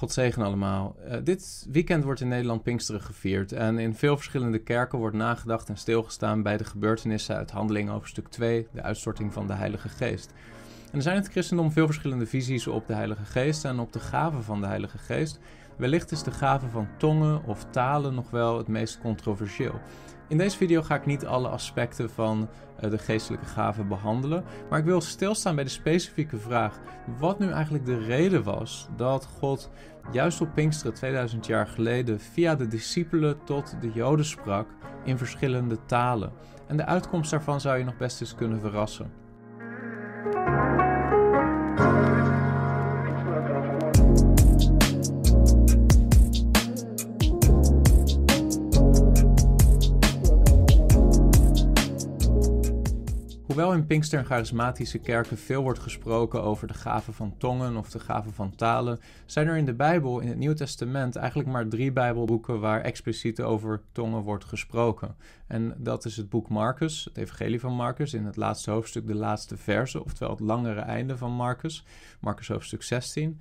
God zegen allemaal. Uh, dit weekend wordt in Nederland Pinksteren gevierd. En in veel verschillende kerken wordt nagedacht en stilgestaan bij de gebeurtenissen uit Handelingen over stuk 2, de uitstorting van de Heilige Geest. En er zijn in het christendom veel verschillende visies op de Heilige Geest en op de gaven van de Heilige Geest. Wellicht is de gave van tongen of talen nog wel het meest controversieel. In deze video ga ik niet alle aspecten van uh, de geestelijke gaven behandelen, maar ik wil stilstaan bij de specifieke vraag wat nu eigenlijk de reden was dat God juist op Pinksteren 2000 jaar geleden via de discipelen tot de Joden sprak in verschillende talen. En de uitkomst daarvan zou je nog best eens kunnen verrassen. Hoewel in Pinkster en charismatische kerken veel wordt gesproken over de gaven van tongen of de gaven van talen, zijn er in de Bijbel, in het Nieuw Testament, eigenlijk maar drie Bijbelboeken waar expliciet over tongen wordt gesproken. En dat is het boek Marcus, het Evangelie van Marcus, in het laatste hoofdstuk, de laatste verse, oftewel het langere einde van Marcus, Marcus hoofdstuk 16.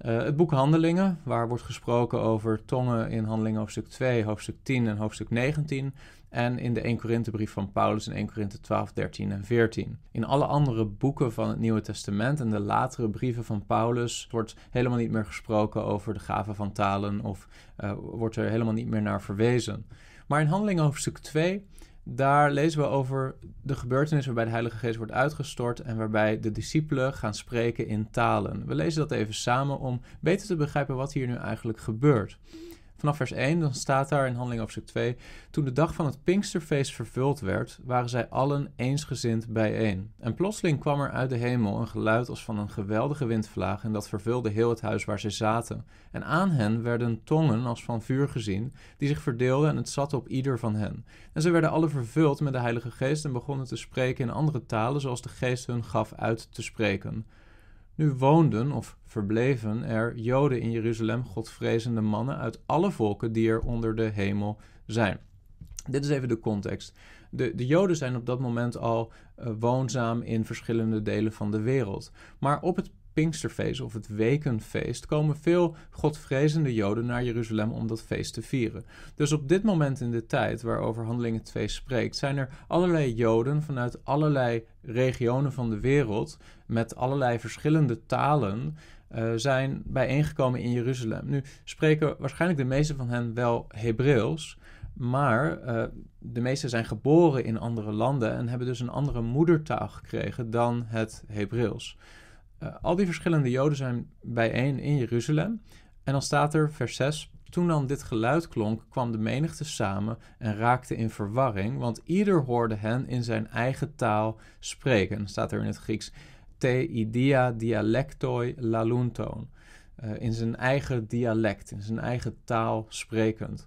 Uh, het boek Handelingen, waar wordt gesproken over tongen in Handelingen hoofdstuk 2, hoofdstuk 10 en hoofdstuk 19. En in de 1 Korinthebrief van Paulus in 1 Korinthe 12, 13 en 14. In alle andere boeken van het Nieuwe Testament en de latere brieven van Paulus wordt helemaal niet meer gesproken over de gaven van talen of uh, wordt er helemaal niet meer naar verwezen. Maar in Handelingen hoofdstuk 2 daar lezen we over de gebeurtenis waarbij de Heilige Geest wordt uitgestort en waarbij de discipelen gaan spreken in talen. We lezen dat even samen om beter te begrijpen wat hier nu eigenlijk gebeurt. Vanaf vers 1, dan staat daar in Handeling hoofdstuk 2... Toen de dag van het Pinksterfeest vervuld werd, waren zij allen eensgezind bijeen. En plotseling kwam er uit de hemel een geluid als van een geweldige windvlaag... en dat vervulde heel het huis waar zij zaten. En aan hen werden tongen als van vuur gezien, die zich verdeelden en het zat op ieder van hen. En ze werden alle vervuld met de Heilige Geest en begonnen te spreken in andere talen... zoals de Geest hun gaf uit te spreken... Nu woonden of verbleven er Joden in Jeruzalem, godvrezende mannen uit alle volken die er onder de hemel zijn. Dit is even de context. De, de Joden zijn op dat moment al uh, woonzaam in verschillende delen van de wereld. Maar op het Pinksterfeest of het Wekenfeest komen veel godvrezende Joden naar Jeruzalem om dat feest te vieren. Dus op dit moment in de tijd waarover Handelingen 2 spreekt, zijn er allerlei Joden vanuit allerlei regionen van de wereld met allerlei verschillende talen uh, zijn bijeengekomen in Jeruzalem. Nu spreken waarschijnlijk de meeste van hen wel Hebreeuws, maar uh, de meeste zijn geboren in andere landen en hebben dus een andere moedertaal gekregen dan het Hebreeuws. Uh, al die verschillende Joden zijn bijeen in Jeruzalem. En dan staat er, vers 6. Toen dan dit geluid klonk, kwam de menigte samen en raakte in verwarring, want ieder hoorde hen in zijn eigen taal spreken. En dan staat er in het Grieks te idia dialectoi lalunton. Uh, in zijn eigen dialect, in zijn eigen taal sprekend.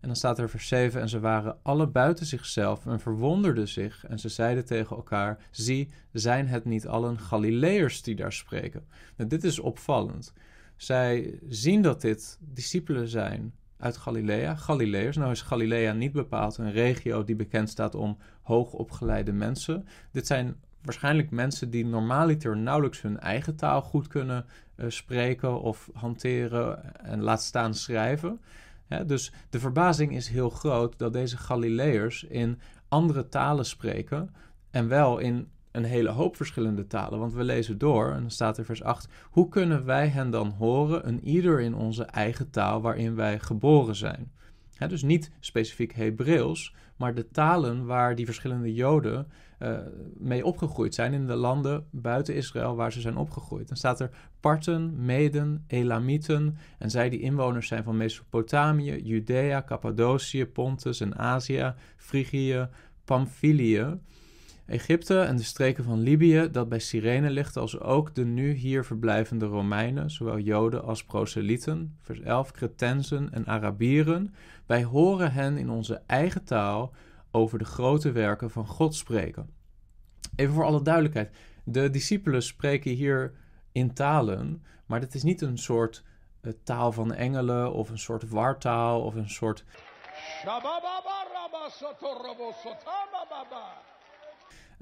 En dan staat er vers 7: En ze waren alle buiten zichzelf en verwonderden zich. En ze zeiden tegen elkaar: Zie, zijn het niet allen Galileërs die daar spreken? Nou, dit is opvallend. Zij zien dat dit discipelen zijn uit Galilea. Galileërs, nou is Galilea niet bepaald een regio die bekend staat om hoogopgeleide mensen. Dit zijn waarschijnlijk mensen die normaliter nauwelijks hun eigen taal goed kunnen uh, spreken of hanteren en laat staan schrijven dus de verbazing is heel groot dat deze Galileërs in andere talen spreken en wel in een hele hoop verschillende talen. Want we lezen door en dan staat er vers 8: Hoe kunnen wij hen dan horen, een ieder in onze eigen taal waarin wij geboren zijn? dus niet specifiek Hebreeuws, maar de talen waar die verschillende Joden uh, mee opgegroeid zijn in de landen buiten Israël waar ze zijn opgegroeid. Dan staat er Parten, Meden, Elamieten en zij die inwoners zijn van Mesopotamië, Judea, Cappadocië, Pontus en Azië, Frigië, Pamphylië. Egypte en de streken van Libië, dat bij Cyrene ligt, als ook de nu hier verblijvende Romeinen, zowel Joden als proselyten, vers 11, Cretensen en Arabieren. Wij horen hen in onze eigen taal over de grote werken van God spreken. Even voor alle duidelijkheid, de discipelen spreken hier in talen, maar dit is niet een soort uh, taal van engelen of een soort wartaal of een soort.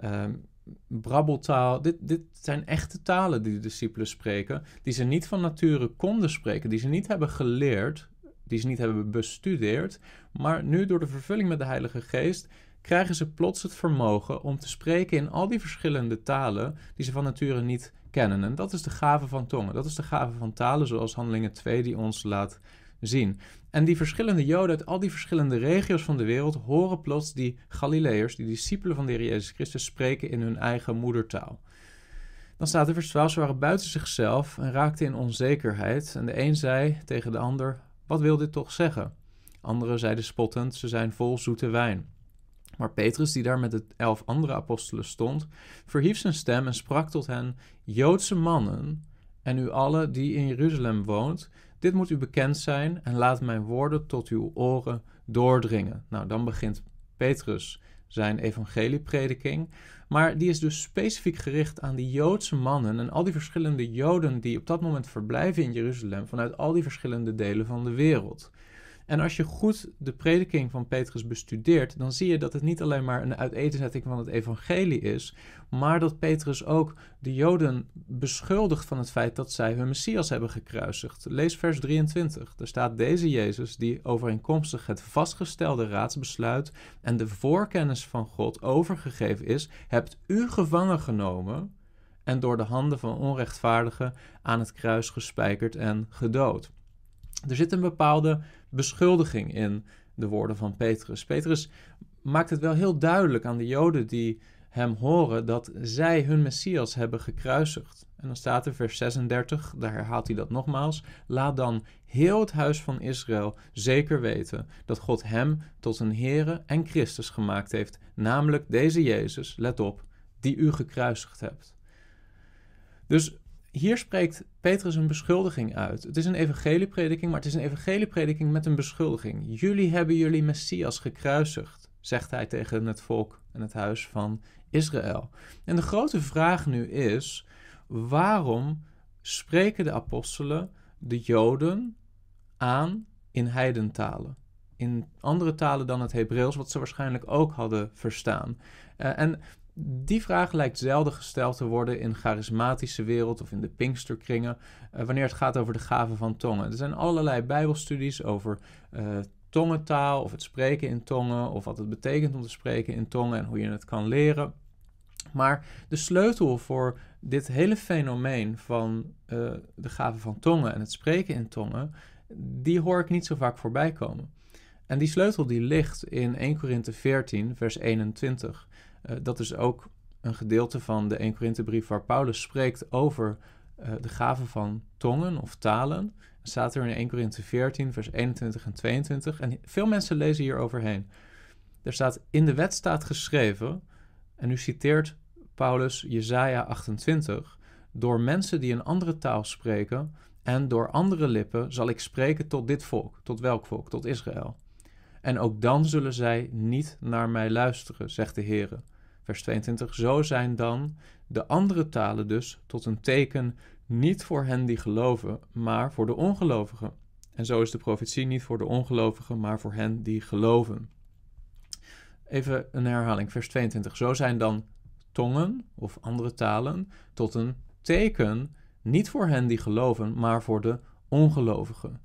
Um, brabbeltaal. Dit, dit zijn echte talen die de discipelen spreken, die ze niet van nature konden spreken, die ze niet hebben geleerd, die ze niet hebben bestudeerd, maar nu door de vervulling met de Heilige Geest krijgen ze plots het vermogen om te spreken in al die verschillende talen die ze van nature niet kennen. En dat is de gave van tongen. Dat is de gave van talen, zoals Handelingen 2 die ons laat zien. En die verschillende Joden uit al die verschillende regio's van de wereld horen plots die Galileërs, die discipelen van de Heer Jezus Christus, spreken in hun eigen moedertaal. Dan staat er vers 12, ze waren buiten zichzelf en raakten in onzekerheid. En de een zei tegen de ander, wat wil dit toch zeggen? Anderen zeiden spottend, ze zijn vol zoete wijn. Maar Petrus, die daar met de elf andere apostelen stond, verhief zijn stem en sprak tot hen: Joodse mannen en u allen die in Jeruzalem woont, dit moet u bekend zijn en laat mijn woorden tot uw oren doordringen. Nou, dan begint Petrus zijn evangelieprediking. Maar die is dus specifiek gericht aan die Joodse mannen en al die verschillende Joden die op dat moment verblijven in Jeruzalem vanuit al die verschillende delen van de wereld. En als je goed de prediking van Petrus bestudeert, dan zie je dat het niet alleen maar een uiteenzetting van het evangelie is, maar dat Petrus ook de Joden beschuldigt van het feit dat zij hun Messias hebben gekruisigd. Lees vers 23. Daar staat deze Jezus, die overeenkomstig het vastgestelde raadsbesluit en de voorkennis van God overgegeven is, hebt u gevangen genomen en door de handen van onrechtvaardigen aan het kruis gespijkerd en gedood. Er zit een bepaalde beschuldiging in de woorden van Petrus. Petrus maakt het wel heel duidelijk aan de Joden die hem horen dat zij hun Messias hebben gekruisigd. En dan staat er vers 36, daar herhaalt hij dat nogmaals. Laat dan heel het huis van Israël zeker weten dat God hem tot een Heere en Christus gemaakt heeft, namelijk deze Jezus, let op, die u gekruisigd hebt. Dus hier spreekt Petrus een beschuldiging uit. Het is een evangelieprediking, maar het is een evangelieprediking met een beschuldiging. Jullie hebben jullie Messias gekruisigd, zegt hij tegen het volk en het huis van Israël. En de grote vraag nu is: waarom spreken de apostelen de Joden aan in heidentalen? In andere talen dan het Hebreeuws, wat ze waarschijnlijk ook hadden verstaan. Uh, en die vraag lijkt zelden gesteld te worden in charismatische wereld of in de Pinksterkringen, uh, wanneer het gaat over de gaven van tongen. Er zijn allerlei Bijbelstudies over uh, tongentaal of het spreken in tongen of wat het betekent om te spreken in tongen en hoe je het kan leren. Maar de sleutel voor dit hele fenomeen van uh, de gaven van tongen en het spreken in tongen, die hoor ik niet zo vaak voorbij komen. En die sleutel die ligt in 1 Korinthe 14, vers 21. Uh, dat is ook een gedeelte van de 1 Korinthebrief waar Paulus spreekt over uh, de gaven van tongen of talen. Dat staat er in 1 Korinthe 14, vers 21 en 22. En veel mensen lezen hier overheen. Er staat, in de wet staat geschreven, en nu citeert Paulus Jesaja 28, door mensen die een andere taal spreken en door andere lippen zal ik spreken tot dit volk. Tot welk volk? Tot Israël. En ook dan zullen zij niet naar mij luisteren, zegt de Heer. Vers 22. Zo zijn dan de andere talen dus tot een teken niet voor hen die geloven, maar voor de ongelovigen. En zo is de profetie niet voor de ongelovigen, maar voor hen die geloven. Even een herhaling, vers 22. Zo zijn dan tongen of andere talen tot een teken niet voor hen die geloven, maar voor de ongelovigen.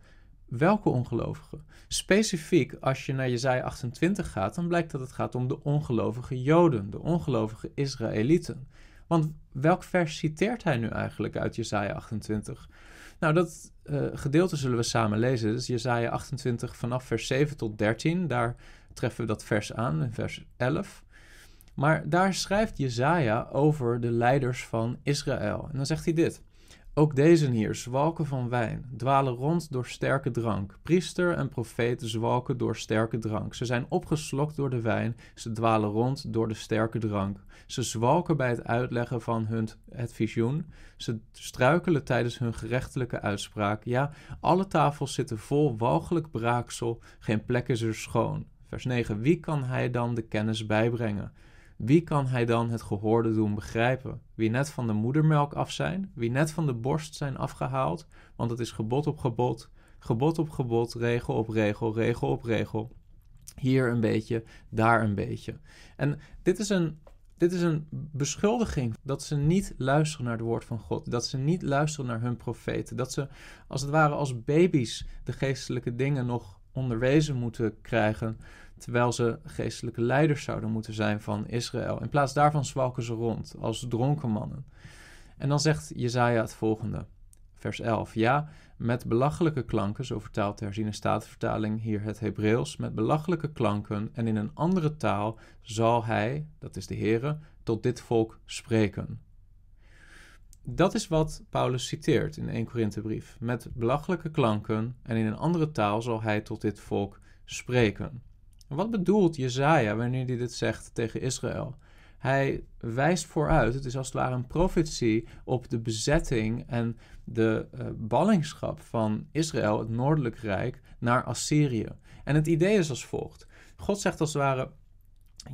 Welke ongelovigen? Specifiek, als je naar Jezaja 28 gaat, dan blijkt dat het gaat om de ongelovige Joden, de ongelovige Israëlieten. Want welk vers citeert hij nu eigenlijk uit Jezaja 28? Nou, dat uh, gedeelte zullen we samen lezen. Dus Jezaja 28 vanaf vers 7 tot 13. Daar treffen we dat vers aan, in vers 11. Maar daar schrijft Jezaja over de leiders van Israël. En dan zegt hij dit. Ook deze hier zwalken van wijn, dwalen rond door sterke drank. Priester en profeet zwalken door sterke drank. Ze zijn opgeslokt door de wijn, ze dwalen rond door de sterke drank. Ze zwalken bij het uitleggen van hun, het visioen. Ze struikelen tijdens hun gerechtelijke uitspraak. Ja, alle tafels zitten vol walgelijk braaksel, geen plek is er schoon. Vers 9. Wie kan hij dan de kennis bijbrengen? Wie kan hij dan het gehoorde doen begrijpen? Wie net van de moedermelk af zijn, wie net van de borst zijn afgehaald, want het is gebod op gebod, gebod op gebod, regel op regel, regel op regel. Hier een beetje, daar een beetje. En dit is een dit is een beschuldiging dat ze niet luisteren naar het woord van God. Dat ze niet luisteren naar hun profeten. Dat ze als het ware als baby's de geestelijke dingen nog onderwezen moeten krijgen. Terwijl ze geestelijke leiders zouden moeten zijn van Israël. In plaats daarvan zwalken ze rond als dronken mannen. En dan zegt Jezaja het volgende, vers 11. Ja, met belachelijke klanken, zo vertaalt de herziene statenvertaling hier het Hebreeuws, met belachelijke klanken en in een andere taal zal hij, dat is de Heere, tot dit volk spreken. Dat is wat Paulus citeert in 1 Korinthebrief. Met belachelijke klanken en in een andere taal zal hij tot dit volk spreken. Wat bedoelt Jezaja wanneer hij dit zegt tegen Israël? Hij wijst vooruit, het is als het ware een profetie op de bezetting en de uh, ballingschap van Israël, het Noordelijk Rijk, naar Assyrië. En het idee is als volgt: God zegt als het ware.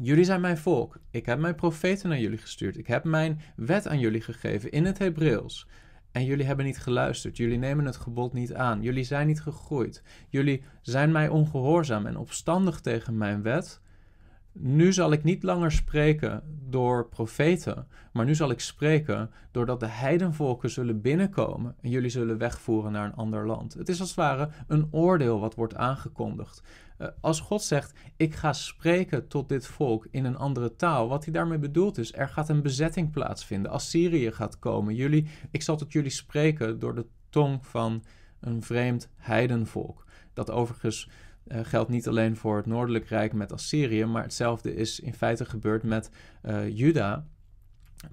Jullie zijn mijn volk. Ik heb mijn profeten naar jullie gestuurd. Ik heb mijn wet aan jullie gegeven in het Hebreeuws. En jullie hebben niet geluisterd. Jullie nemen het gebod niet aan. Jullie zijn niet gegroeid. Jullie zijn mij ongehoorzaam en opstandig tegen mijn wet. Nu zal ik niet langer spreken door profeten, maar nu zal ik spreken doordat de heidenvolken zullen binnenkomen en jullie zullen wegvoeren naar een ander land. Het is als het ware een oordeel wat wordt aangekondigd. Uh, als God zegt: Ik ga spreken tot dit volk in een andere taal, wat hij daarmee bedoelt is: er gaat een bezetting plaatsvinden. Assyrië gaat komen. Jullie, ik zal tot jullie spreken door de tong van een vreemd heidenvolk. Dat overigens uh, geldt niet alleen voor het Noordelijk Rijk met Assyrië, maar hetzelfde is in feite gebeurd met uh, Juda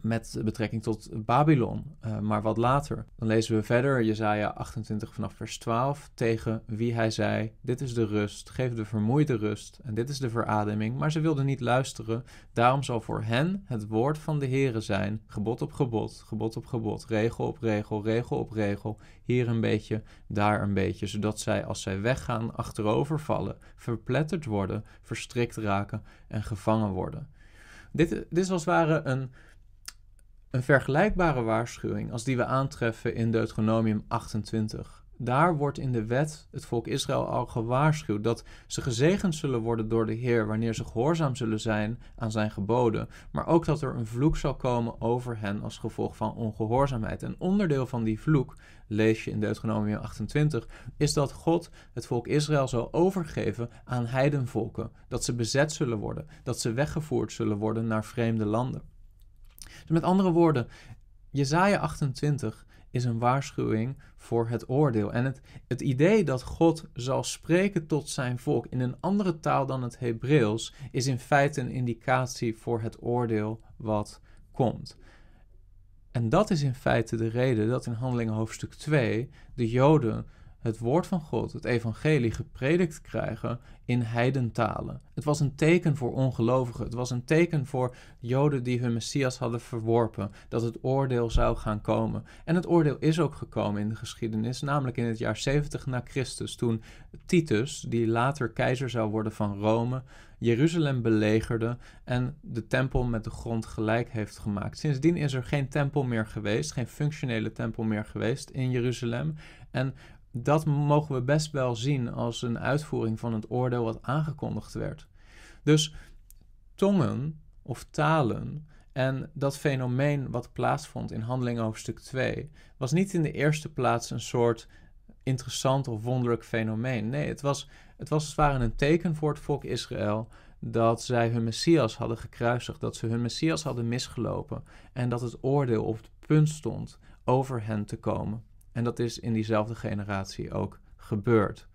met betrekking tot Babylon, uh, maar wat later. Dan lezen we verder Jesaja 28 vanaf vers 12 tegen wie hij zei: Dit is de rust, geef de vermoeide rust en dit is de verademing. Maar ze wilden niet luisteren. Daarom zal voor hen het woord van de Heere zijn: gebod op gebod, gebod op gebod, regel op regel, regel op regel. Hier een beetje, daar een beetje, zodat zij als zij weggaan achterover vallen, verpletterd worden, verstrikt raken en gevangen worden. Dit, dit is als het ware een een vergelijkbare waarschuwing als die we aantreffen in Deuteronomium 28. Daar wordt in de wet het volk Israël al gewaarschuwd dat ze gezegend zullen worden door de Heer wanneer ze gehoorzaam zullen zijn aan zijn geboden, maar ook dat er een vloek zal komen over hen als gevolg van ongehoorzaamheid. En onderdeel van die vloek, lees je in Deuteronomium 28, is dat God het volk Israël zal overgeven aan heidenvolken, dat ze bezet zullen worden, dat ze weggevoerd zullen worden naar vreemde landen. Dus met andere woorden, Jezaja 28 is een waarschuwing voor het oordeel. En het, het idee dat God zal spreken tot zijn volk in een andere taal dan het Hebreeuws, is in feite een indicatie voor het oordeel wat komt. En dat is in feite de reden dat in Handelingen hoofdstuk 2 de Joden het woord van God, het evangelie, gepredikt krijgen in heidentalen. Het was een teken voor ongelovigen. Het was een teken voor Joden die hun Messias hadden verworpen, dat het oordeel zou gaan komen. En het oordeel is ook gekomen in de geschiedenis, namelijk in het jaar 70 na Christus, toen Titus, die later keizer zou worden van Rome, Jeruzalem belegerde en de tempel met de grond gelijk heeft gemaakt. Sindsdien is er geen tempel meer geweest, geen functionele tempel meer geweest in Jeruzalem. En dat mogen we best wel zien als een uitvoering van het oordeel wat aangekondigd werd. Dus tongen of talen en dat fenomeen wat plaatsvond in Handeling hoofdstuk 2 was niet in de eerste plaats een soort interessant of wonderlijk fenomeen. Nee, het was, het was als het ware een teken voor het volk Israël dat zij hun Messias hadden gekruisigd, dat ze hun Messias hadden misgelopen en dat het oordeel op het punt stond over hen te komen. En dat is in diezelfde generatie ook gebeurd.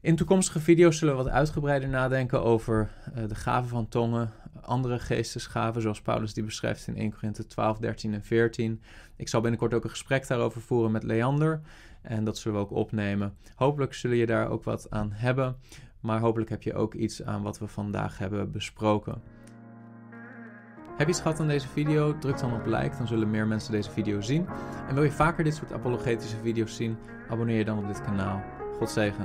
In toekomstige video's zullen we wat uitgebreider nadenken over uh, de gaven van tongen, andere geestesgaven, zoals Paulus die beschrijft in 1 Korinthe 12, 13 en 14. Ik zal binnenkort ook een gesprek daarover voeren met Leander en dat zullen we ook opnemen. Hopelijk zullen je daar ook wat aan hebben, maar hopelijk heb je ook iets aan wat we vandaag hebben besproken. Heb je iets gehad aan deze video? Druk dan op like, dan zullen meer mensen deze video zien. En wil je vaker dit soort apologetische video's zien? Abonneer je dan op dit kanaal. God zegen.